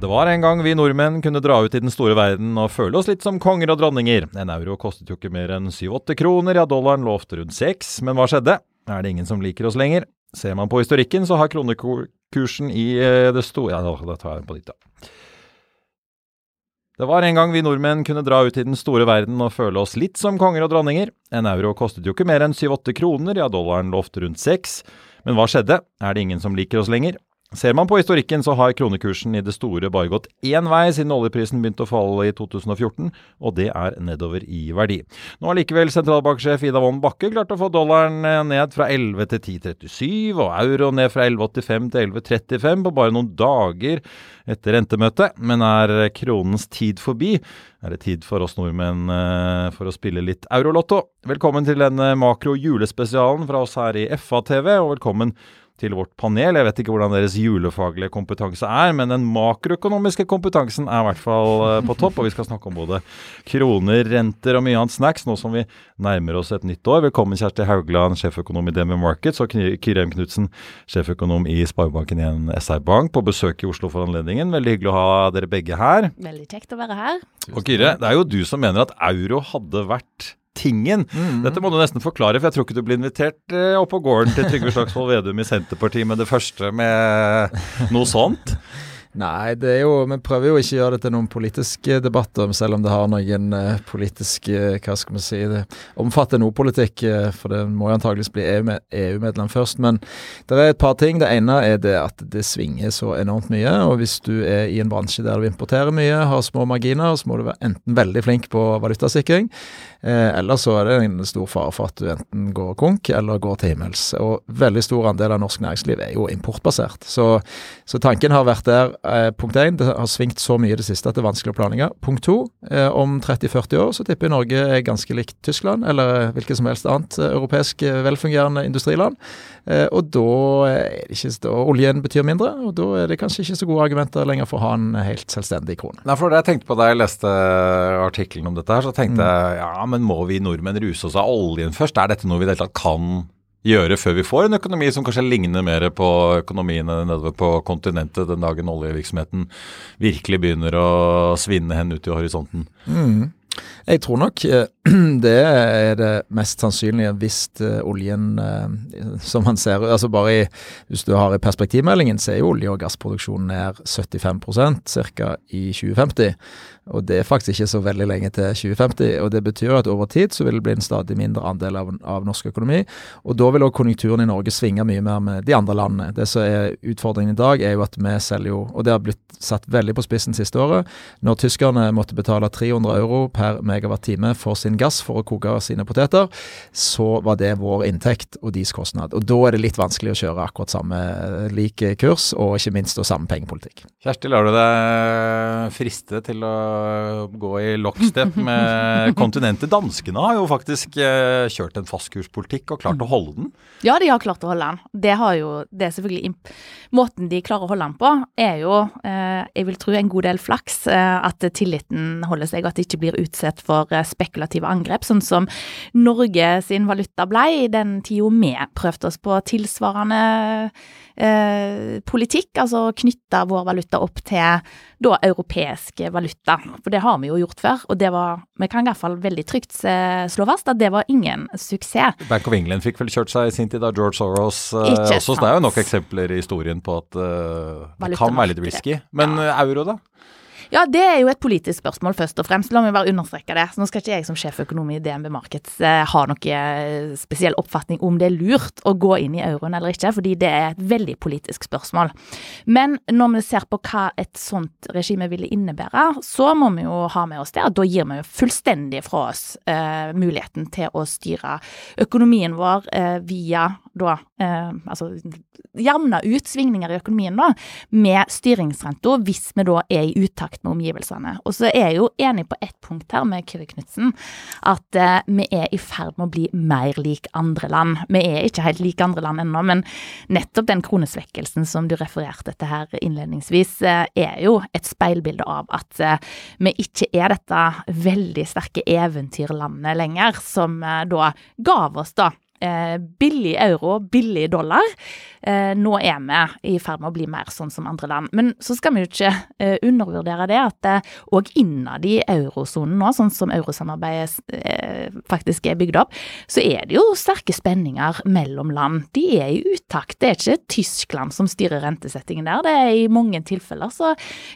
Det var en gang vi nordmenn kunne dra ut i den store verden og føle oss litt som konger og dronninger. En euro kostet jo ikke mer enn 7-8 kroner, ja dollaren lovte rundt 6, men hva skjedde? Er det ingen som liker oss lenger? Ser man på historikken, så har kronekursen i eh, det store Ja, da tar jeg på ditt, da. Det var en gang vi nordmenn kunne dra ut i den store verden og føle oss litt som konger og dronninger. En euro kostet jo ikke mer enn 7-8 kroner, ja dollaren lovte rundt 6. Men hva skjedde? Er det ingen som liker oss lenger? Ser man på historikken, så har kronekursen i det store bare gått én vei siden oljeprisen begynte å falle i 2014, og det er nedover i verdi. Nå har likevel sentralbanksjef Ida Wolden Bakke klart å få dollaren ned fra 11 til 10,37, og euro ned fra 11,85 til 11,35 på bare noen dager etter rentemøtet. Men er kronens tid forbi? Er det tid for oss nordmenn eh, for å spille litt eurolotto? Velkommen til denne makro-julespesialen fra oss her i FA-TV, og velkommen til vårt panel. Jeg vet ikke hvordan deres julefaglige kompetanse er, men den makroøkonomiske kompetansen er i hvert fall eh, på topp. Og vi skal snakke om både kroner, renter og mye annet snacks nå som vi nærmer oss et nytt år. Velkommen Kjersti Haugland, sjeføkonom i DNB Markets, og Kyrheim Knutsen, sjeføkonom i Sparebanken 1 SR Bank, på besøk i Oslo for anledningen. Veldig hyggelig å ha dere begge her. Veldig kjekt å være her. Og Kyrre, det er jo du som mener at euro hadde vært tingen. Mm. Dette må du nesten forklare, for jeg tror ikke du blir invitert eh, opp på gården til Trygve Slagsvold Vedum i Senterpartiet med det første med noe sånt. Nei, det er jo, vi prøver jo ikke å gjøre det til noen politiske debatter, selv om det har noen uh, politiske Hva skal vi si Det omfatter noe politikk, for det må jo antageligvis bli EU-medlem e først. Men det er et par ting. Det ene er det at det svinger så enormt mye. Og hvis du er i en bransje der du importerer mye, har små marginer, så må du være enten veldig flink på valutasikring, eller så er det en stor fare for at du enten går konk eller går til himmels. Og veldig stor andel av norsk næringsliv er jo importbasert. Så, så tanken har vært der Eh, punkt én, det har svingt så mye i det siste at det er vanskelig å planlegge. Punkt to, eh, om 30-40 år så tipper jeg Norge er ganske likt Tyskland, eller hvilket som helst annet eh, europeisk eh, velfungerende industriland. Eh, og da er det ikke da oljen betyr mindre, og da er det kanskje ikke så gode argumenter lenger for å ha en helt selvstendig krone. Nei, for det jeg tenkte på da jeg leste artikkelen om dette her, så tenkte mm. jeg ja, men må vi nordmenn ruse oss av oljen først? Er dette noe vi i det hele tatt kan gjøre før vi får en økonomi som kanskje ligner mer på økonomiene nedover på kontinentet den dagen oljevirksomheten virkelig begynner å svinne hen ut i horisonten? Mm. Jeg tror nok eh, det er det mest sannsynlige hvis eh, oljen, eh, som man ser altså bare i, Hvis du har i perspektivmeldingen, så er jo olje- og gassproduksjonen ned 75 ca. i 2050. Og det er faktisk ikke så veldig lenge til 2050. Og det betyr at over tid så vil det bli en stadig mindre andel av, av norsk økonomi. Og da vil også konjunkturen i Norge svinge mye mer med de andre landene. Det som er utfordringen i dag, er jo at vi selger jo, og det har blitt satt veldig på spissen siste året, når tyskerne måtte betale 300 euro per megawatt-time for sin gass for å koke sine poteter, så var det vår inntekt og deres kostnad. Og da er det litt vanskelig å kjøre akkurat samme lik kurs, og ikke minst og samme pengepolitikk. Kjersti, lar du deg friste til å gå i lockstep med kontinentet. Danskene har jo faktisk eh, kjørt en fastkurspolitikk og klart å holde den. Ja, de har klart å holde den. Det har jo, det er selvfølgelig Måten de klarer å holde den på, er jo, eh, jeg vil tro, en god del flaks. Eh, at tilliten holder seg, og at det ikke blir utsatt for spekulative angrep, sånn som Norge sin valuta ble i den tida vi prøvde oss på tilsvarende eh, politikk, altså knytte vår valuta opp til da europeisk valuta. For det har vi jo gjort før, og det var Vi kan i hvert fall veldig trygt slå fast at det var ingen suksess. Bank of England fikk vel kjørt seg i sin tid av George Soros eh, også, så det er jo nok eksempler i historien på at eh, det kan være litt risky. Men ja. Eh, euro, da? Ja, det er jo et politisk spørsmål, først og fremst. La meg bare understreke det. Så nå skal ikke jeg som sjeføkonom i DNB Markets eh, ha noe eh, spesiell oppfatning om det er lurt å gå inn i euroen eller ikke, fordi det er et veldig politisk spørsmål. Men når vi ser på hva et sånt regime ville innebære, så må vi jo ha med oss det at da gir vi jo fullstendig fra oss eh, muligheten til å styre økonomien vår eh, via da eh, altså jevne ut svingninger i økonomien da, med styringsrenta, hvis vi da er i utakt med omgivelsene. Og så er jeg jo enig på ett punkt her med Kyrre Knutsen, at eh, vi er i ferd med å bli mer lik andre land. Vi er ikke helt like andre land ennå, men nettopp den kronesvekkelsen som du refererte til her innledningsvis, eh, er jo et speilbilde av at eh, vi ikke er dette veldig sterke eventyrlandet lenger, som eh, da gav oss da eh, billig euro, billig dollar. Eh, nå er vi i ferd med å bli mer sånn som andre land. Men så skal vi jo ikke eh, undervurdere det at òg eh, innad i eurosonen nå, sånn som eurosamarbeidet eh, faktisk er bygd opp, så er det jo sterke spenninger mellom land. De er i utakt. Det er ikke Tyskland som styrer rentesettingen der. Det er I mange tilfeller så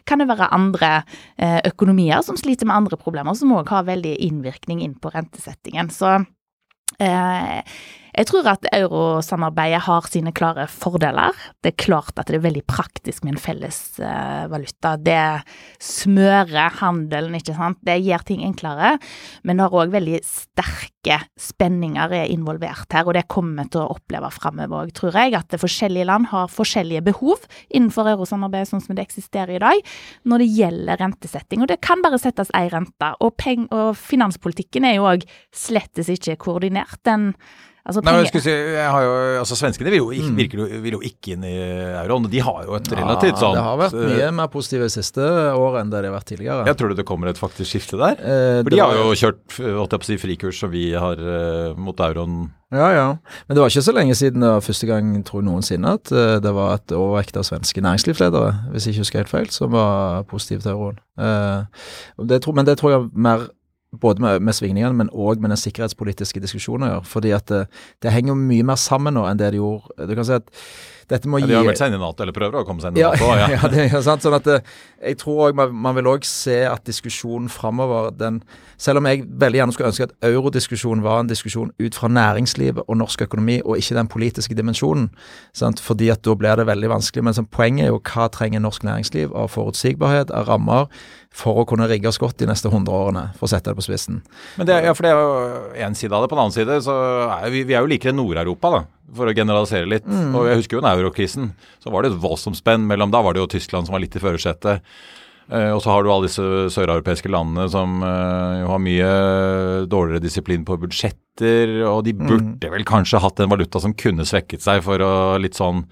kan det være andre eh, økonomier som sliter med andre problemer, som òg har veldig innvirkning inn på rentesettingen. Så Eh, jeg tror at eurosamarbeidet har sine klare fordeler. Det er klart at det er veldig praktisk med en felles uh, valuta. Det smører handelen, ikke sant. Det gjør ting enklere. Men det har òg veldig sterke spenninger er involvert her, og det kommer vi til å oppleve framover òg, tror jeg. At forskjellige land har forskjellige behov innenfor eurosamarbeidet sånn som det eksisterer i dag, når det gjelder rentesetting. Og det kan bare settes ei rente. Og, og finanspolitikken er jo òg slettes ikke koordinert. Den Altså, Nei, jeg si, jeg jo, altså Svenskene vil jo, ikke, mm. virker, vil jo ikke inn i euroen. De har jo et relativt sånn Det har vært mye mer positive siste året enn det det har vært tidligere. Jeg tror det kommer et faktisk skifte der. Eh, For de har jo kjørt holdt jeg på å si, frikurs som vi har eh, mot euroen. Ja, ja. Men det var ikke så lenge siden det var første gang tror jeg noensinne at uh, det var et overvekt av svenske næringslivsledere, hvis jeg ikke husker helt feil, som var positive til euroen. Eh, det, men det tror jeg mer både med, med svingningene, men òg med den sikkerhetspolitiske diskusjonen å gjøre. Fordi at det, det, henger mye mer sammen nå enn det det gjorde. Du kan si at dette må ja, De har meldt seg inn i Nato, eller prøver å komme seg inn i ja, Nato. Ja, ja det er sant. sånn at Jeg tror også, man, vil òg se at diskusjonen framover den, Selv om jeg veldig gjerne skulle ønske at eurodiskusjonen var en diskusjon ut fra næringslivet og norsk økonomi, og ikke den politiske dimensjonen. Sant? Fordi at da blir det veldig vanskelig. Men sånn, poenget er jo hva trenger norsk næringsliv av forutsigbarhet, av rammer, for å kunne rigge oss godt de neste 100 årene, for å sette det på spissen. Men det, ja, for det er jo én side av det. På den annen side så er vi, vi er jo likere Nord-Europa, da for å generalisere litt. Mm. Og jeg husker jo under eurokrisen. Så var det et voldsomt spenn mellom Da var det jo Tyskland som var litt i førersetet. Eh, og så har du alle disse søreuropeiske landene som eh, jo har mye dårligere disiplin på budsjetter. Og de mm. burde vel kanskje hatt en valuta som kunne svekket seg for å litt sånn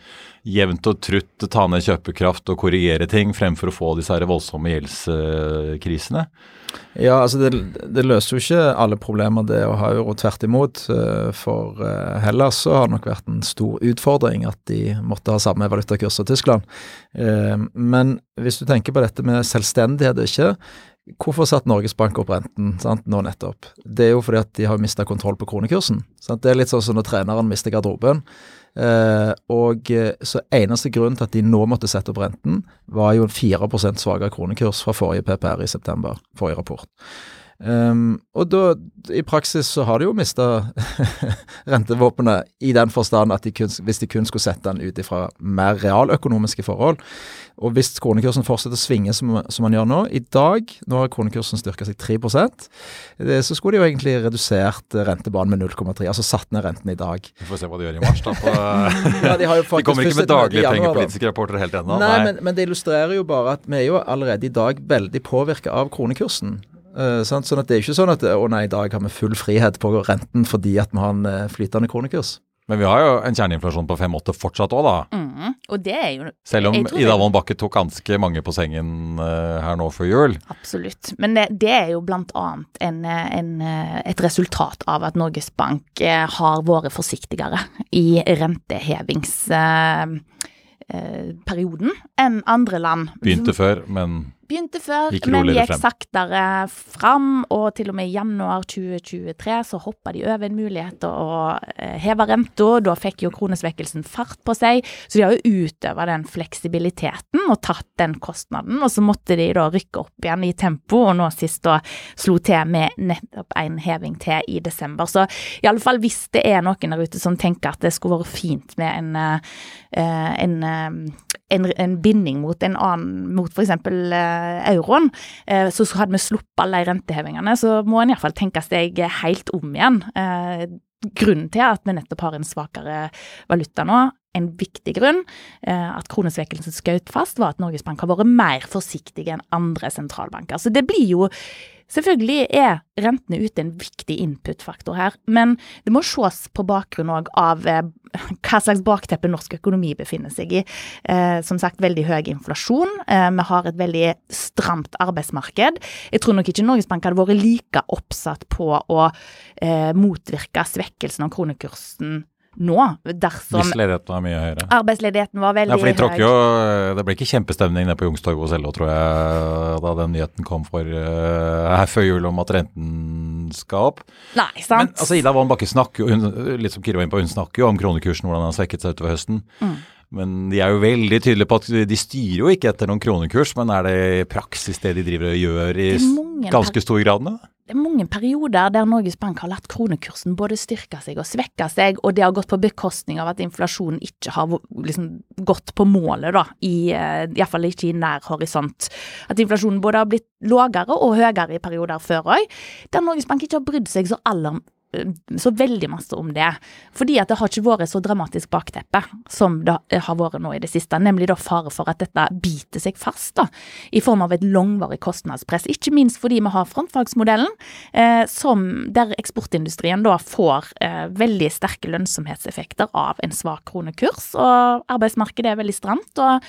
jevnt og trutt ta ned kjøpekraft og korrigere ting, fremfor å få disse her voldsomme gjeldskrisene. Ja, altså det, det, løser jo ikke alle problemer, det å ha euro. Tvert imot. Eh, for eh, Hellas så har det nok vært en stor utfordring at de måtte ha samme valutakurs som Tyskland. Eh, men hvis du tenker på dette med selvstendighet, ikke Hvorfor satt Norges Bank opp renten sant, nå nettopp? Det er jo fordi at de har mista kontroll på kronekursen. Sant? Det er litt sånn som når treneren mister garderoben. Eh, og eh, så Eneste grunn til at de nå måtte sette opp renten, var jo en 4% svakere kronekurs fra forrige PPR i september, forrige rapport. Um, og da, i praksis så har de jo mista rentevåpenet i den forstand at de kun, hvis de kun skulle sette den ut ifra mer realøkonomiske forhold. Og hvis kronekursen fortsetter å svinge som, som man gjør nå I dag, nå har kronekursen styrka seg 3 det, så skulle de jo egentlig redusert rentebanen med 0,3, altså satt ned renten i dag. Vi får se hva de gjør i mars, da. På, ja, de, de, kommer ikke med daglige pengepolitiske rapporter helt ennå. Nei, nei. Men, men, det illustrerer jo bare at vi er jo allerede i dag veldig påvirka av kronekursen. Uh, sånn at Det er ikke sånn at å nei, i dag har vi full frihet på renten fordi at vi har en uh, flytende kronekurs. Men vi har jo en kjerneinflasjon på 5-8 fortsatt òg, da. Mm, og det er jo... Selv om Ida Wolden Bakke tok ganske mange på sengen uh, her nå før jul. Absolutt. Men det, det er jo bl.a. et resultat av at Norges Bank har vært forsiktigere i rentehevings perioden enn andre land. Begynte før, men begynte før, Gikk men gikk frem. saktere fram. Og til og med i januar 2023 så hoppa de over en mulighet til å eh, heve renta. Da fikk jo kronesvekkelsen fart på seg. Så de har jo utøva den fleksibiliteten og tatt den kostnaden. Og så måtte de da rykke opp igjen i tempo, og nå sist da slo til med nettopp en heving til i desember. Så i alle fall hvis det er noen der ute som tenker at det skulle vært fint med en, eh, en, eh, en, en binding mot en annen, mot f.eks. Euroen, eh, så hadde vi sluppet alle de rentehevingene, så må en iallfall tenke seg helt om igjen. Eh, grunnen til at vi nettopp har en svakere valuta nå, en viktig grunn, eh, at kronesvekkelsen skjøt fast, var at Norges Bank har vært mer forsiktige enn andre sentralbanker. Så det blir jo Selvfølgelig er rentene ute en viktig input-faktor her, men det må ses på bakgrunn òg av eh, hva slags bakteppe norsk økonomi befinner seg i. Eh, som sagt, veldig høy inflasjon. Eh, vi har et veldig stramt arbeidsmarked. Jeg tror nok ikke Norges Bank hadde vært like oppsatt på å motvirke svekkelsen av kronekursen nå, dersom Hvis ledigheten var mye høyere. arbeidsledigheten var veldig Ja, for de høy. jo Det ble ikke kjempestemning nede på Youngstorget hos LO, tror jeg, da den nyheten kom for uh, her før jul om at renten skal opp. Nei, Men sant? altså, Ida Wolden Bakke snakker jo, hun, litt som Kiro var inne på, hun snakker jo om kronekursen, hvordan den har svekket seg utover høsten. Mm. Men de er jo veldig tydelige på at de styrer jo ikke etter noen kronekurs, men er det praksis det de driver og gjør i ganske stor grad nå? Det er mange perioder der Norges Bank har latt kronekursen både styrke seg og svekke seg, og det har gått på bekostning av at inflasjonen ikke har liksom, gått på målet, da, i, iallfall hvert fall ikke i nær horisont. At inflasjonen både har blitt lavere og høyere i perioder før òg, der Norges Bank ikke har brydd seg så aller så veldig masse om det. Fordi at det har ikke vært så dramatisk bakteppe som det har vært nå i det siste. Nemlig da fare for at dette biter seg fast da, i form av et langvarig kostnadspress. Ikke minst fordi vi har frontfagsmodellen, eh, som, der eksportindustrien da får eh, veldig sterke lønnsomhetseffekter av en svak kronekurs. Og arbeidsmarkedet er veldig stramt. og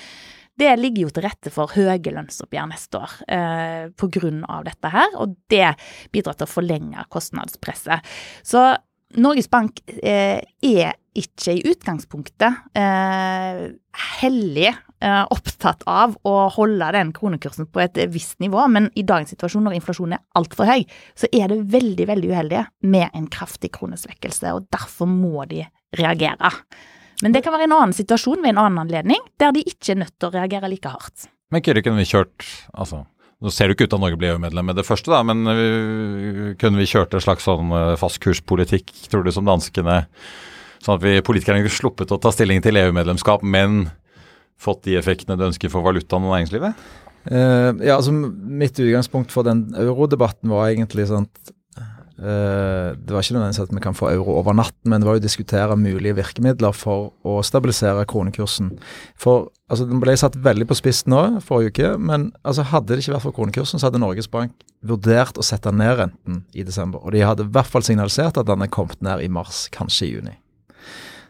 det ligger jo til rette for høye lønnsoppgjør neste år eh, pga. dette her, og det bidrar til å forlenge kostnadspresset. Så Norges Bank eh, er ikke i utgangspunktet eh, hellig eh, opptatt av å holde den kronekursen på et visst nivå, men i dagens situasjon når inflasjonen er altfor høy, så er det veldig, veldig uheldig med en kraftig kronesvekkelse, og derfor må de reagere. Men det kan være en annen situasjon ved en annen anledning, der de ikke er nødt til å reagere like hardt. Men ikke kunne vi kjørt altså, Nå ser det ikke ut til at Norge blir EU-medlem med det første, da, men øh, kunne vi kjørt en slags sånn øh, fastkurspolitikk, tror du, som danskene? Sånn at vi politikerne kunne sluppet å ta stilling til EU-medlemskap, men fått de effektene du ønsker for valutaen og næringslivet? Uh, ja, altså Mitt utgangspunkt for den eurodebatten var egentlig sånn at eh, Det var ikke nødvendigvis at vi kan få euro over natten, men det var jo å diskutere mulige virkemidler for å stabilisere kronekursen. For altså Den ble satt veldig på spiss nå forrige uke, men altså hadde det ikke vært for kronekursen, så hadde Norges Bank vurdert å sette ned renten i desember. Og de hadde i hvert fall signalisert at den er kommet ned i mars, kanskje i juni.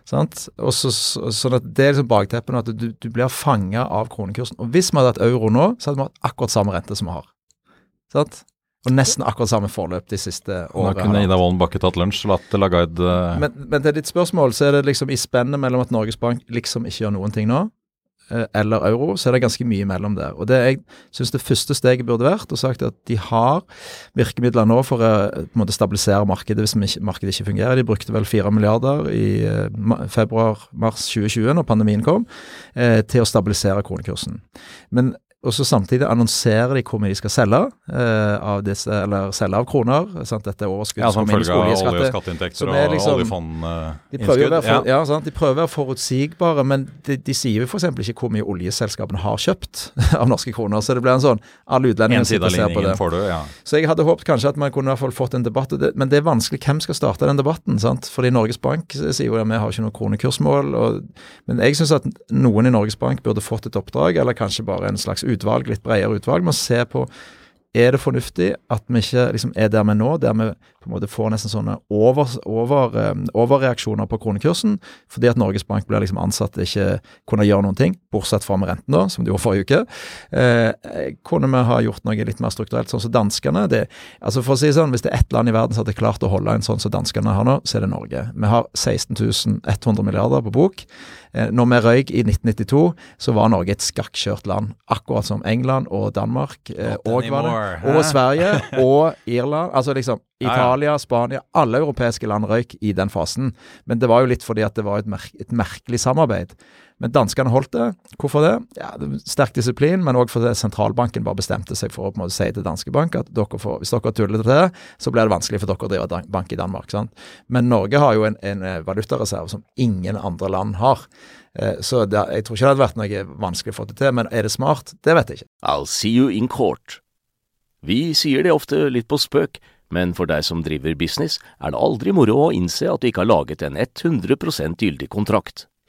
Sant? Og så, sånn at Det er liksom bakteppet nå, at du, du blir fanga av kronekursen. Og Hvis vi hadde hatt euro nå, så hadde vi hatt akkurat samme rente som vi har. Sant? Og nesten akkurat samme forløp de siste Da årene. kunne Ida Wolden Bakke tatt lunsj og latt Lagarde øh, Men, men til ditt spørsmål, så er det liksom i spennet mellom at Norges Bank liksom ikke gjør noen ting nå, eh, eller euro, så er det ganske mye mellom der. Og det jeg syns det første steget burde vært å sagt at de har virkemidler nå for å på en måte stabilisere markedet hvis markedet ikke fungerer. De brukte vel 4 milliarder i eh, februar-mars 2020, når pandemien kom, eh, til å stabilisere kronekursen. Men og så samtidig annonserer de hvor mye de skal selge eh, av disse, eller selge av kroner. Sant? Dette er overskudd Ja, som følge av olje- og skatteinntekter og liksom- oljefondinnskudd. ja. sant? de prøver å være forutsigbare, men de, de sier jo f.eks. ikke hvor mye oljeselskapene har kjøpt av norske kroner. Så det blir en sånn Alle utlendingene En sitter og ser på det. får du, ja. Så jeg hadde håpet kanskje at man kunne i hvert fall fått en debatt, men det er vanskelig. Hvem skal starte den debatten? sant? Fordi Norges Bank sier jo at vi har ikke noe kronekursmål. Og, men jeg syns at noen i Norges Bank burde fått et oppdrag, eller kanskje bare en slags utvalg, litt bredere utvalg, med å se på er det fornuftig at vi ikke liksom er der vi er nå, der vi på en måte får nesten sånne over, over, um, overreaksjoner på kronekursen, fordi at Norges Bank blir liksom ansatt ikke kunne gjøre noen ting, bortsett fra med renten, da, som de gjorde forrige uke. Eh, kunne vi ha gjort noe litt mer strukturelt, sånn som danskene? Det, altså for å si sånn, Hvis det er ett land i verden som hadde klart å holde en sånn som danskene har nå, så er det Norge. Vi har 16 100 milliarder på bok. Eh, når vi røyk i 1992, så var Norge et skakkjørt land. Akkurat som England og Danmark. Eh, og, var det, og Sverige og Irland. Altså liksom Italia, Spania, alle europeiske land røyk i den fasen. Men det var jo litt fordi at det var et, mer et merkelig samarbeid. Men danskene holdt det. Hvorfor det? Ja, det Sterk disiplin, men òg fordi sentralbanken bare bestemte seg for å på en måte si til danske bank at dere får, hvis dere tuller det til, så blir det vanskelig for dere å drive bank i Danmark. Sant? Men Norge har jo en, en eh, valutareserve som ingen andre land har. Eh, så det, jeg tror ikke det hadde vært noe vanskelig å få det til. Men er det smart? Det vet jeg ikke. I'll see you in court. Vi sier det ofte litt på spøk, men for deg som driver business, er det aldri moro å innse at du ikke har laget en 100% gyldig kontrakt.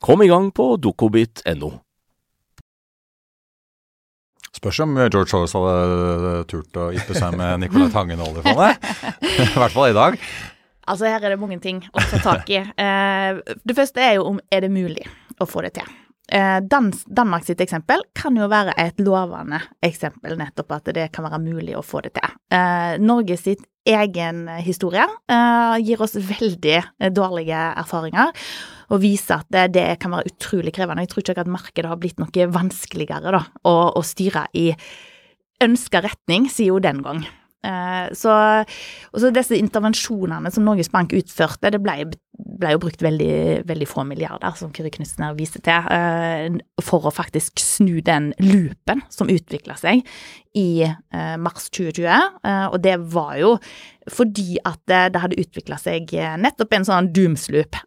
Kom i gang på dokobit.no. Spørs om George Soros hadde turt å yppe seg med Nicolai Tangen og oljefondet. I hvert fall i dag. Altså, her er det mange ting å ta tak i. Eh, det første er jo om er det mulig å få det til. Dan Danmark sitt eksempel kan jo være et lovende eksempel, nettopp at det kan være mulig å få det til. Eh, Norge sitt egen historie gir oss veldig dårlige erfaringer og vise at det, det, kan være utrolig krevende. Jeg tror ikke at markedet har blitt noe vanskeligere da, å, å styre i ønska retning, hun den gang. Eh, så, og så disse intervensjonene som Norges Bank utførte, det ble, ble jo brukt veldig, veldig, få milliarder, som Kyrre Knutsen her viste til, eh, for å faktisk snu den loopen som utvikla seg i eh, mars 2020. Og det var jo fordi at det hadde utvikla seg nettopp en sånn doomsloop.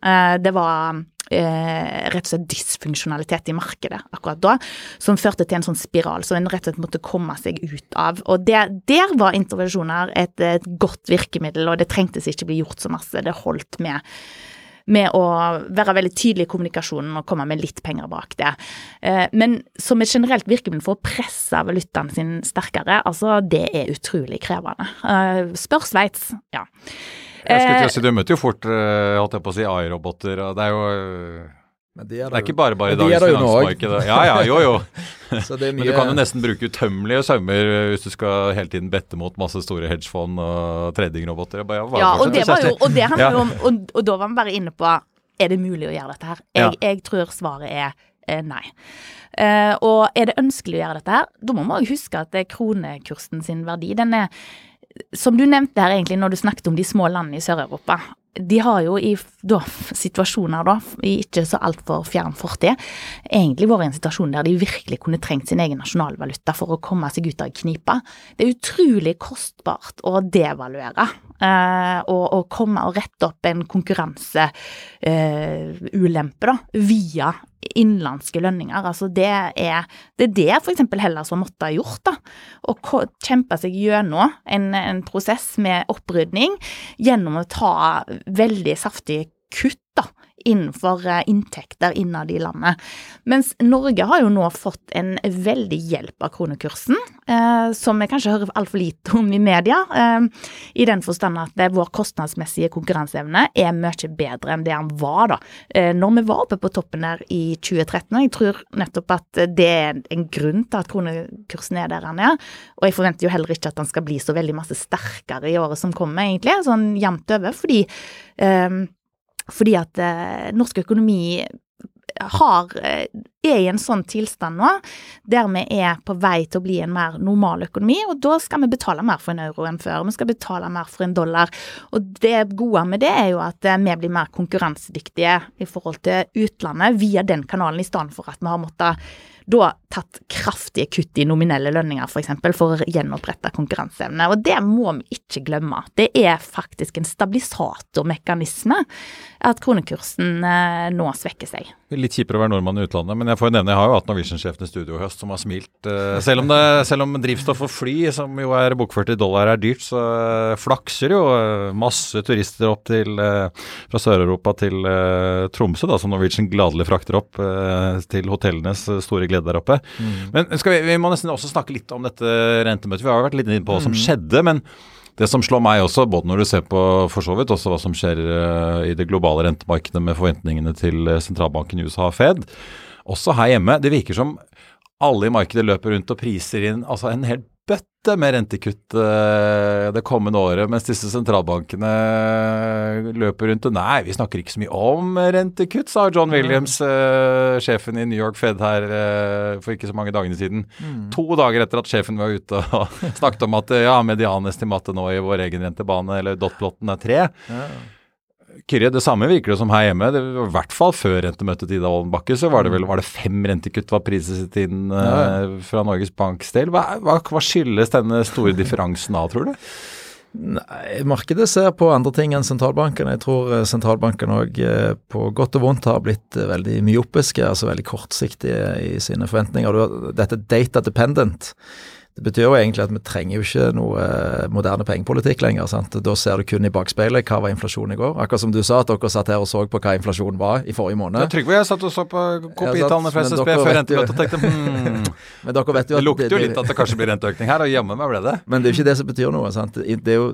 Det var eh, rett og slett dysfunksjonalitet i markedet akkurat da, som førte til en sånn spiral som en rett og slett måtte komme seg ut av. Og der, der var intervensjoner et, et, godt virkemiddel, og det trengtes ikke bli gjort så masse. Det holdt med med å være veldig tydelig i kommunikasjonen og komme med litt penger bak det. Eh, men som et generelt virkemiddel for å presse valutaen sin sterkere, altså det er utrolig krevende. Eh, spør Sveits, ja. Jeg skulle til å si, Du møter jo fort eh, holdt jeg på å si, AI-roboter. Det er jo de er det, er ikke bare bare i dagens finansmarked. Ja, ja, jo, jo. mye... Men du kan jo nesten bruke utømmelige sømmer hvis du skal hele tiden bette mot masse store hedgefond og tradingroboter. Ja, og det, var jo, og det jo om og, og, da var vi bare inne på er det mulig å gjøre dette her. Jeg, ja. jeg tror svaret er eh, nei. Eh, og er det ønskelig å gjøre dette her, da må vi òg huske at kronekursen sin verdi, den er som du nevnte her egentlig når du snakket om de små landene i Sør-Europa. De har jo i da, situasjoner da, i ikke så altfor fjern fortid, egentlig vært i en situasjon der de virkelig kunne trengt sin egen nasjonalvaluta for å komme seg ut av knipa. Det er utrolig kostbart å devaluere eh, og, og, komme og rette opp en konkurranseulempe eh, via innenlandske lønninger. Altså det er det, er det f.eks. Hellas har måttet ha gjort. da, Å kjempe seg gjennom en, en prosess med opprydning gjennom å ta veldig saftige kutt da, innenfor eh, inntekter innad i landet. Mens Norge har jo nå fått en veldig hjelp av kronekursen, eh, som vi kanskje hører altfor lite om i media, eh, i den forstand at vår kostnadsmessige konkurranseevne er mye bedre enn det den var da når vi var oppe på toppen der i 2013. Og jeg tror nettopp at det er en grunn til at kronekursen er der den er. Og jeg forventer jo heller ikke at den skal bli så veldig masse sterkere i året som kommer, egentlig, sånn jevnt over, fordi eh, fordi at eh, norsk økonomi har, eh, er i en sånn tilstand nå, der vi er på vei til å bli en mer normal økonomi, og da skal vi betale mer for en euro enn før. Vi skal betale mer for en dollar. Og det gode med det er jo at eh, vi blir mer konkurransedyktige i forhold til utlandet via den kanalen, i stedet for at vi har måttet da tatt kraftige kutt i nominelle lønninger, f.eks., for, eksempel, for å gjenopprette konkurranseevne. Og det må vi ikke glemme. Det er faktisk en stabilisatormekanisme at kronekursen eh, nå svekker seg. Litt kjipere å være nordmann i utlandet, men jeg får jo nevne, jeg har jo hatt Norwegian-sjefen i studio i høst som har smilt. Uh, selv, om det, selv, om drivstoff og fly, som jo er bokført i dollar, er dyrt, så uh, flakser jo masse turister opp til, fra Sør-Europa til Tromsø, da, som Norwegian gladelig frakter opp til hotellenes store glede der oppe. Mm. Men vi, vi, må nesten også snakke litt om dette rentemøtet. Vi har jo vært litt inne på hva som mm. skjedde. men det som slår meg også, både når du ser på for så vidt også hva som skjer uh, i det globale rentemarkedet med forventningene til uh, sentralbanken i USA, Fed, også her hjemme, det virker som alle i markedet løper rundt og priser inn altså en hel bøtte med rentekutt uh, det kommende året, mens disse sentralbankene løper rundt og Nei, vi snakker ikke så mye om rentekutt, sa John Williams, uh, sjefen i New York Fed her for ikke så mange dagene siden. Mm. To dager etter at sjefen var ute og snakket om at ja, medianestimatet nå i vår egen rentebane, eller dotplotten, er tre. Ja. Kyrre, det samme virker det som her hjemme. Det I hvert fall før rentemøtet til Ida Wolden så var det vel var det fem rentekutt var priset inn ja, ja. Uh, fra Norges Banks del. Hva, hva, hva, skyldes denne store differansen av, tror du? Nei, Markedet ser på andre ting enn sentralbanken. Jeg tror eh, sentralbanken òg eh, på godt og vondt har blitt veldig myopiske, altså veldig kortsiktige i sine forventninger. Dette data dependent det betyr jo egentlig at vi trenger jo ikke noe eh, moderne pengepolitikk lenger. sant? Da ser du kun i bakspeilet hva var inflasjonen i går. Akkurat som du sa, at dere satt her og så på hva inflasjonen var i forrige måned. Ja, Trygve jeg satt og så på kopitallene fra SSB før rentemøtet og tenkte hmm, men dere vet jo at Det lukter jo litt at det kanskje blir renteøkning her, og jammen meg ble det. Men det er jo ikke det som betyr noe. sant? Det er jo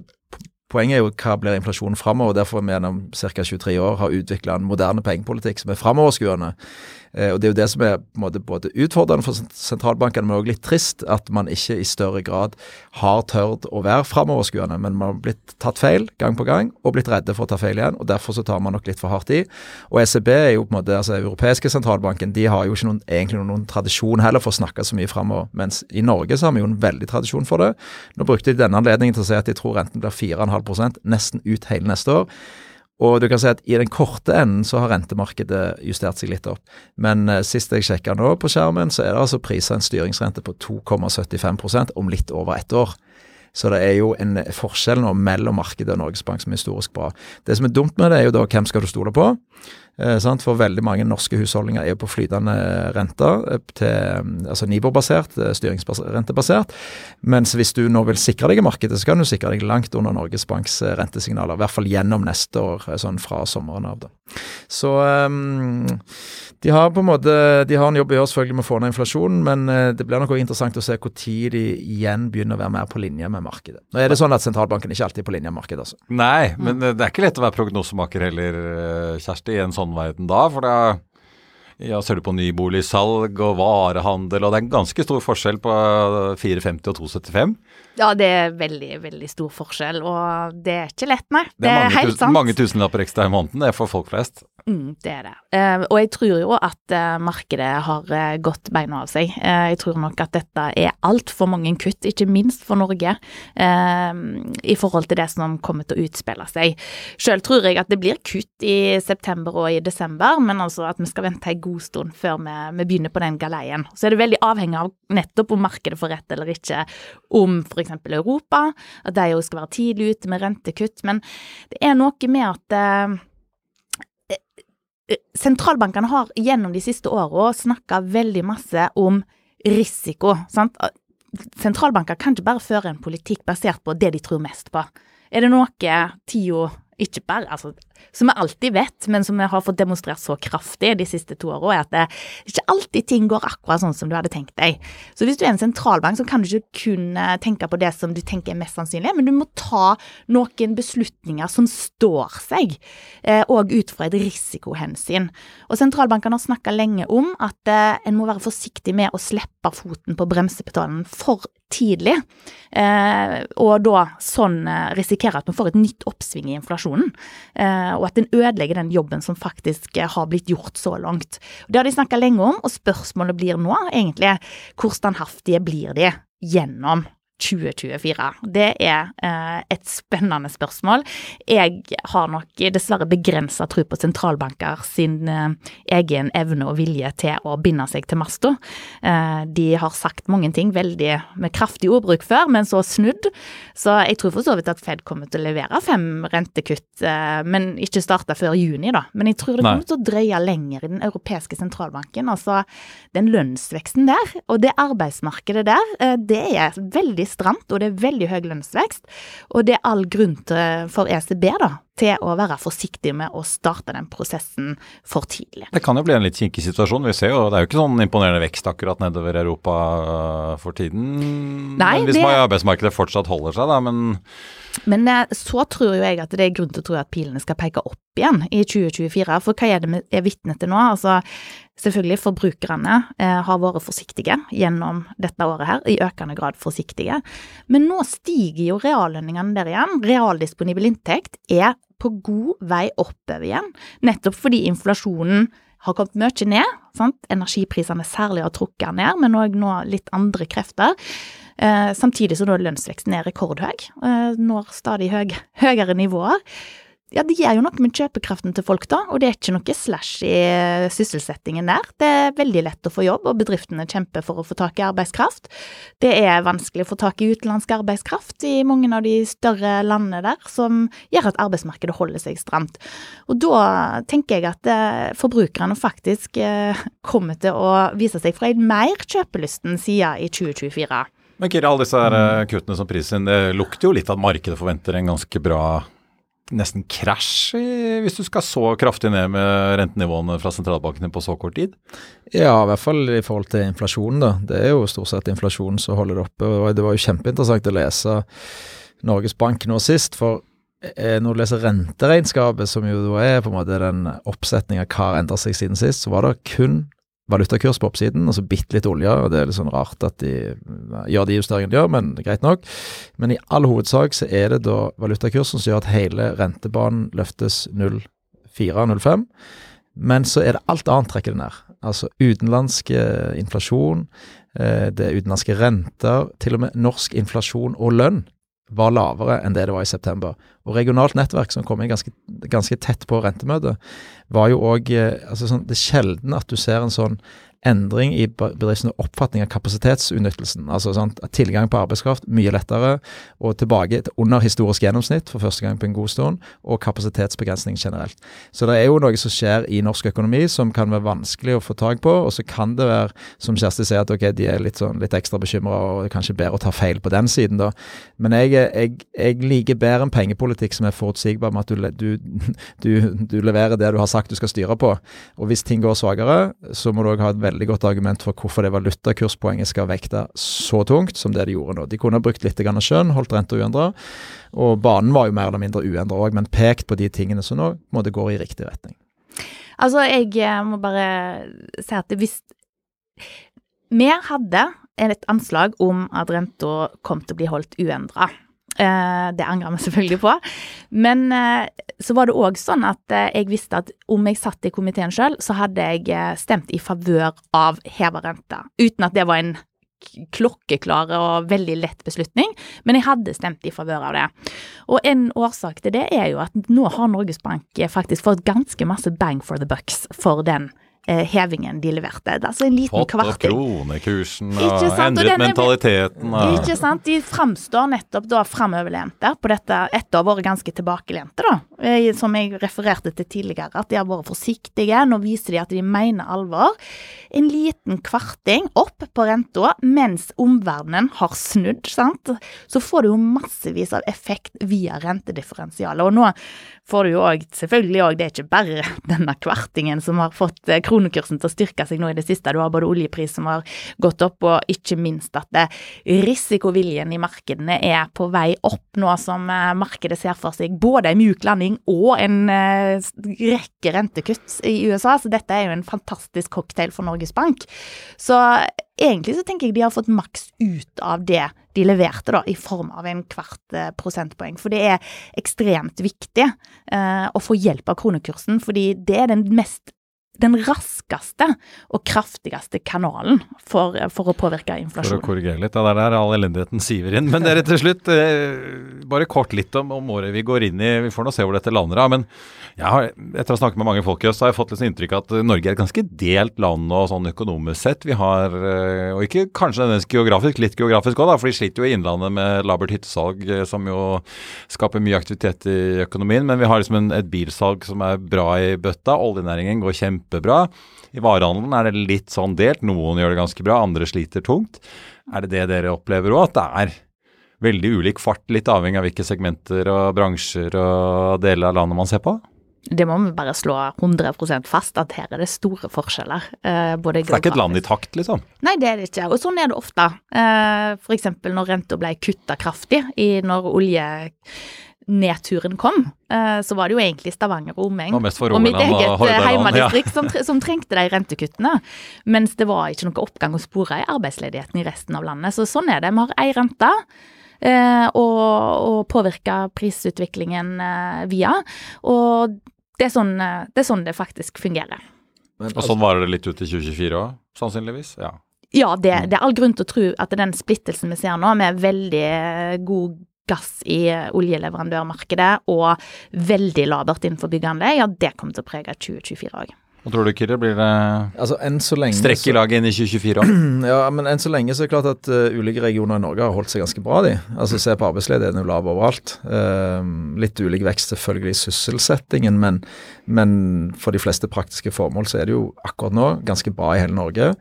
Poenget er jo hva blir inflasjonen framover. Derfor vi gjennom ca. 23 år har utvikla en moderne pengepolitikk som er framoverskuende. Eh, og Det er jo det som er på en måte både utfordrende for sentralbankene, men også litt trist at man ikke i større grad har tørt å være framoverskuende. Men man har blitt tatt feil gang på gang, og blitt redde for å ta feil igjen. og Derfor så tar man nok litt for hardt i. Og ECB er jo på en måte, altså europeiske sentralbanken, de har jo ikke noen, egentlig noen, tradisjon heller for å snakke så mye framover. Mens i Norge så har vi jo en veldig tradisjon for det. Nå brukte de denne anledningen til å si at de tror renten blir 4,5% nesten ut hele neste år. Og du kan si at i den korte enden så har rentemarkedet justert seg litt opp. Men uh, sist jeg sjekka nå på skjermen, så er det altså prisa en styringsrente på 2,75% om litt over ett år. Så det er jo en forskjell nå mellom markedet og Norges Bank som er historisk bra. Det som er dumt med det, er jo da hvem skal du stole på? Eh, For veldig mange norske husholdninger er jo på flytende renter, eh, til, altså Nibor-basert, eh, styringsrentebasert. Mens hvis du nå vil sikre deg i markedet, så kan du sikre deg langt under Norges Banks rentesignaler. I hvert fall gjennom neste år, sånn fra sommeren av. da. Så um, de har på en måte, de har en jobb å gjøre selvfølgelig med å få ned inflasjonen, men det blir nok også interessant å se tid de igjen begynner å være mer på linje med markedet. Nå er det sånn at sentralbanken ikke alltid er på linje med markedet. altså. Nei, men det er ikke lett å være prognosemaker heller, Kjersti, i en sånn sånn verden da? For da ja, ser du på nyboligsalg og varehandel, og det er en ganske stor forskjell på 450 og 275? Ja, det er veldig, veldig stor forskjell, og det er ikke lett, nei. Det det er mange, tusen, mange tusenlapper ekstra i måneden, det er for folk flest. Mm, det er det. Eh, og jeg tror jo at eh, markedet har eh, gått beina av seg. Eh, jeg tror nok at dette er altfor mange kutt, ikke minst for Norge, eh, i forhold til det som kommer til å utspille seg. Selv tror jeg at det blir kutt i september og i desember, men altså at vi skal vente en god stund før vi, vi begynner på den galeien. Så er det veldig avhengig av nettopp om markedet får rett eller ikke, om f.eks. Europa, at de jo skal være tidlig ute med rentekutt. Men det er noe med at eh, sentralbankene har gjennom de siste åra snakka veldig masse om risiko. sant? Sentralbanker kan ikke bare føre en politikk basert på det de tror mest på. Er det noe tida ikke bare, altså, som vi alltid vet, men som vi har fått demonstrert så kraftig de siste to åra, er at det ikke alltid ting går akkurat sånn som du hadde tenkt deg. Så hvis du er en sentralbank, så kan du ikke kun eh, tenke på det som du tenker er mest sannsynlig, men du må ta noen beslutninger som står seg, eh, og ut fra et risikohensyn. Og sentralbankene har snakka lenge om at eh, en må være forsiktig med å slippe foten på bremsepedalen for tidlig. Eh, og da sånn eh, risikerer at vi får et nytt oppsving i inflasjonen. Eh, og at den ødelegger den jobben som faktisk har blitt gjort så langt. Det har de snakka lenge om, og spørsmålet blir nå egentlig hvor standhaftige blir de gjennom 2024? Det er eh, et spennende spørsmål. Jeg har nok dessverre begrensa tro på sentralbanker sin eh, egen evne og vilje til å binde seg til masta. Eh, de har sagt mange ting veldig med kraftig ordbruk før, men så snudd. Så jeg tror for så vidt at Fed kommer til å levere fem rentekutt, men ikke starte før juni, da. Men jeg tror det kommer til å drøye lenger i den europeiske sentralbanken. Altså den lønnsveksten der, og det arbeidsmarkedet der, det er veldig stramt, og det er veldig høy lønnsvekst. Og det er all grunn til, for ECB da, til å være forsiktig med å starte den prosessen for tidlig. Det kan jo bli en litt kinkig situasjon. Vi ser jo, Det er jo ikke sånn imponerende vekst akkurat nedover Europa øh, for tiden. Nei, men hvis det- arbeidsmarkedet fortsatt holder seg, da. Men Men eh, så tror jo jeg at det er grunn til å tro at pilene skal peke opp igjen i 2024. For hva er det vi er vitne til nå? Altså, selvfølgelig forbrukerne eh, har vært forsiktige gjennom dette året her, i økende grad forsiktige. Men nå stiger jo reallønningene der igjen. Realdisponibel inntekt er på god vei oppover igjen, nettopp fordi inflasjonen har kommet mye ned. Sant? Energiprisene særlig har trukket ned, men òg nå litt andre krefter. Eh, samtidig som lønnsveksten er rekordhøy, eh, når stadig høy, høyere nivåer. Ja, Det gjør jo noe med kjøpekraften til folk, da, og det er ikke noe slash i eh, sysselsettingen der. Det er veldig lett å få jobb, og bedriftene kjemper for å få tak i arbeidskraft. Det er vanskelig å få tak i utenlandsk arbeidskraft i mange av de større landene der, som gjør at arbeidsmarkedet holder seg stramt. Og da tenker jeg at eh, forbrukerne faktisk eh, kommer til å vise seg fra en mer kjøpelysten side i 2024. Men Kiri, alle disse øh, kuttene som priser inn, det lukter jo litt at markedet forventer en ganske bra Nesten krasj, hvis du skal så kraftig ned med rentenivåene fra sentralbankene på så kort tid. Ja, i hvert fall i forhold til inflasjonen, da. Det er jo stort sett inflasjonen som holder det oppe. og Det var jo kjempeinteressant å lese Norges Bank nå sist, for eh, når du leser renteregnskapet, som jo er på en måte den oppsetninga hva har endret seg siden sist, så var det kun valutakurs på oppsiden, og så bitte litt olje. og Det er litt sånn rart at de gjør de justeringene de gjør, men greit nok. Men i all hovedsak så er det da valutakursen som gjør at hele rentebanen løftes 0,4-0,5. Men så er det alt annet trekker det ned. Altså utenlandsk eh, inflasjon, eh, det er utenlandske renter, til og med norsk inflasjon og lønn var lavere enn det det var i september. Og regionalt nettverk, som kom inn ganske, ganske tett på rentemøtet, var jo òg altså sånn, Det er sjelden at du ser en sånn endring i bedriftenes oppfatning av kapasitetsutnyttelsen. Altså sant? tilgang på arbeidskraft mye lettere, og tilbake til under historisk gjennomsnitt for første gang på en god stund, og kapasitetsbegrensning generelt. Så det er jo noe som skjer i norsk økonomi som kan være vanskelig å få tak på, og så kan det være, som Kjersti sier, at ok, de er litt, sånn, litt ekstra bekymra, og kanskje bedre å ta feil på den siden, da. Men jeg, jeg, jeg liker bedre en pengepolitikk som er forutsigbar med at du, du, du, du leverer det du har sagt du skal styre på. Og hvis ting går svakere, så må du òg ha et veldig godt argument for hvorfor det valutakurspoenget skal vekte så tungt som det de gjorde nå. De kunne ha brukt litt skjønn, holdt renta uendra, og banen var jo mer eller mindre uendra òg, men pekt på de tingene som nå på en gå i riktig retning. Altså, jeg eh, må bare si at hvis Vi hadde et anslag om at renta kom til å bli holdt uendra. Eh, det angrer vi selvfølgelig på. Men eh, så var det òg sånn at eh, jeg visste at om jeg satt i komiteen sjøl, så hadde jeg stemt i favør av heva rente. Uten at det var en klokkeklar og veldig lett beslutning, men jeg hadde stemt i favør av det. Og en årsak til det er jo at nå har Norges Bank faktisk fått ganske masse bang for the bucks for den hevingen de leverte. Er altså en liten Fått opp kronekursen og endret mentaliteten. Og, Ikke sant? De framstår nettopp da framoverlente på dette, etter å ha vært ganske tilbakelente, da. Eh, Som jeg refererte til tidligere, at de har vært forsiktige. Nå viser de at de mener alvor. En liten kvarting opp på renta mens omverdenen har snudd, sant. Så får du jo massevis av effekt via rentedifferensialet. Og nå får du jo òg, selvfølgelig òg, det er ikke bare denne kvartingen som har fått eh, kronekursen til å styrke seg nå i det siste. Du har både oljepris som har gått opp, og ikke minst at det, risikoviljen i markedene er på vei opp nå som eh, markedet ser for seg både en mjuk landing og en eh, rekke rentekutt i USA. Så dette er jo en fantastisk cocktail for Norges Bank. Så egentlig så tenker jeg de har fått maks ut av det de leverte, da, i form av en kvart eh, prosentpoeng. For det er ekstremt viktig eh, å få hjelp av kronekursen, fordi det er den mest den raskeste og kraftigste kanalen for, for å påvirke inflasjonen. For å korrigere litt. Ja, det er der all elendigheten siver inn. Men dere til slutt, eh, bare kort litt om, om, året vi går inn i. Vi får nå se hvor dette lander av. Men har, etter å ha snakket med mange folk i øst, har jeg fått litt sånn inntrykk av at Norge er et ganske delt land og sånn økonomisk sett. Vi har, eh, og ikke kanskje nødvendigvis geografisk, litt geografisk òg, for de sliter jo i Innlandet med labert hyttesalg, eh, som jo skaper mye aktivitet i økonomien. Men vi har liksom en, et bilsalg som er bra i bøtta. Oljenæringen går kjempe kjempebra. I varehandelen er det litt sånn delt. Noen gjør det ganske bra, andre sliter tungt. Er det det dere opplever òg, at det er veldig ulik fart, litt avhengig av hvilke segmenter og bransjer og deler av landet man ser på? Det må vi bare slå 100% fast, at her er det store forskjeller. Eh, det er ikke et land i takt, liksom? Nei, det er det ikke. Og sånn er det ofte. Eh, F.eks. når renta ble kutta kraftig i når olje nedturen kom, eh, så var det jo egentlig Stavanger og omegn og mitt eget heimedistrikt heimadistrikt ja. som, som, trengte de rentekuttene. Mens det var ikke noe oppgang å spore i arbeidsledigheten i resten av landet. Så sånn er det. Vi har ei rente. Eh, og, og påvirke prisutviklingen via. Og det er, sånn, det er sånn det faktisk fungerer. Men, og sånn varer det litt ut i 2024 òg, sannsynligvis? Ja. Ja, det, det, er all grunn til å tro at den splittelsen vi ser nå, med veldig god gass i oljeleverandørmarkedet og veldig labert innenfor byggeanlegg, ja, det kommer til å prege 2024 òg. Hva tror du, Kyrre? Blir det altså, lenge, strekk i laget inn i 2024 òg? ja, men enn så lenge så er det klart at uh, ulike regioner i Norge har holdt seg ganske bra, de. Altså Se på arbeidsledigheten er lav overalt. Uh, litt ulik vekst selvfølgelig i sysselsettingen, men, men, for de fleste praktiske formål så er det jo akkurat nå ganske bra i hele Norge.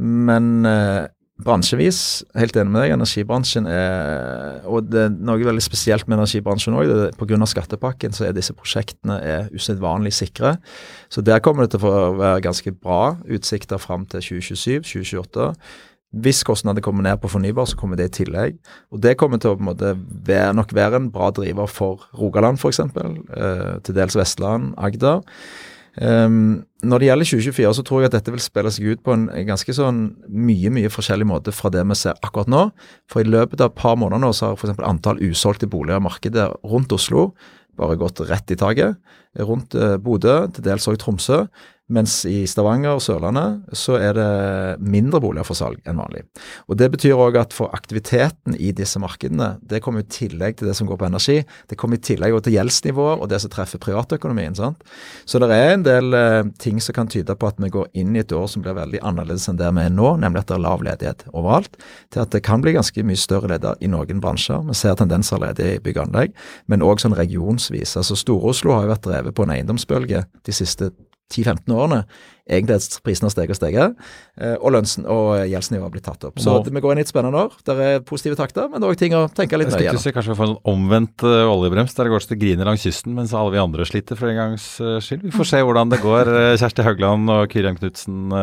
Men uh, bransjevis, helt enig med deg, energibransjen er Og det er noe veldig spesielt med energibransjen òg. Pga. skattepakken så er disse prosjektene er usedvanlig sikre. Så der kommer det til å være ganske bra utsikter fram til 2027-2028. Hvis kostnadene kommer ned på fornybar, så kommer det i tillegg. Og det kommer til å på en måte være, nok være en bra driver for Rogaland f.eks., eh, til dels Vestland, Agder. Um, når det gjelder 2024, så tror jeg at dette vil spille seg ut på en ganske sånn mye mye forskjellig måte fra det vi ser akkurat nå. For i løpet av et par måneder nå så har f.eks. antall usolgte boliger i markedet rundt Oslo bare gått rett i taket. Rundt uh, Bodø, til dels òg Tromsø. Mens i Stavanger og Sørlandet så er det mindre boliger for salg enn vanlig. Og Det betyr òg at for aktiviteten i disse markedene, det kommer i tillegg til det som går på energi, det kommer i tillegg til gjeldsnivåer og det som treffer privatøkonomien. sant? Så det er en del eh, ting som kan tyde på at vi går inn i et år som blir veldig annerledes enn det vi er nå, nemlig at det er lav ledighet overalt, til at det kan bli ganske mye større leder i noen bransjer. Vi ser tendenser ledige i bygg og anlegg, men òg sånn regionsvis. Altså Store-Oslo har jo vært drevet på en eiendomsbølge de siste 10-15 årene egentlig at prisene har steget og steget, eh, og, lønnsen, og gjeldsnivået har blitt tatt opp. Så vi går inn i et spennende år. Det er positive takter, men det er òg ting å tenke litt nøye gjennom. Kanskje vi får en sånn omvendt uh, oljebrems der det går til griner langs kysten, mens alle vi andre sliter for en gangs uh, skyld. Vi får se hvordan det går. Kjersti Haugland og Kyrian Knutsen,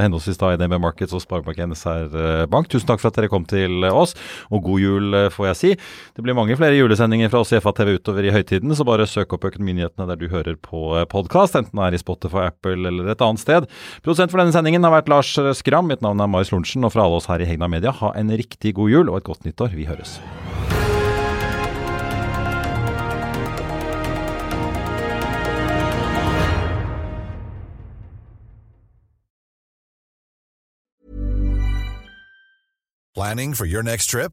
henholdsvis da i DNB Markets og Sparebank NSR Bank. Tusen takk for at dere kom til oss, og god jul, får jeg si. Det blir mange flere julesendinger fra oss i FA-TV utover i høytiden, så bare søk opp Økonominyhetene der du hører på podkast, enten det er i Spotify, Apple eller et annet sted. Produsent Produsent for denne sendingen har vært Lars Skram. Mitt navn er Marius Lorentzen, og fra alle oss her i Hegna Media, ha en riktig god jul og et godt nyttår. Vi høres. Planning for your next trip?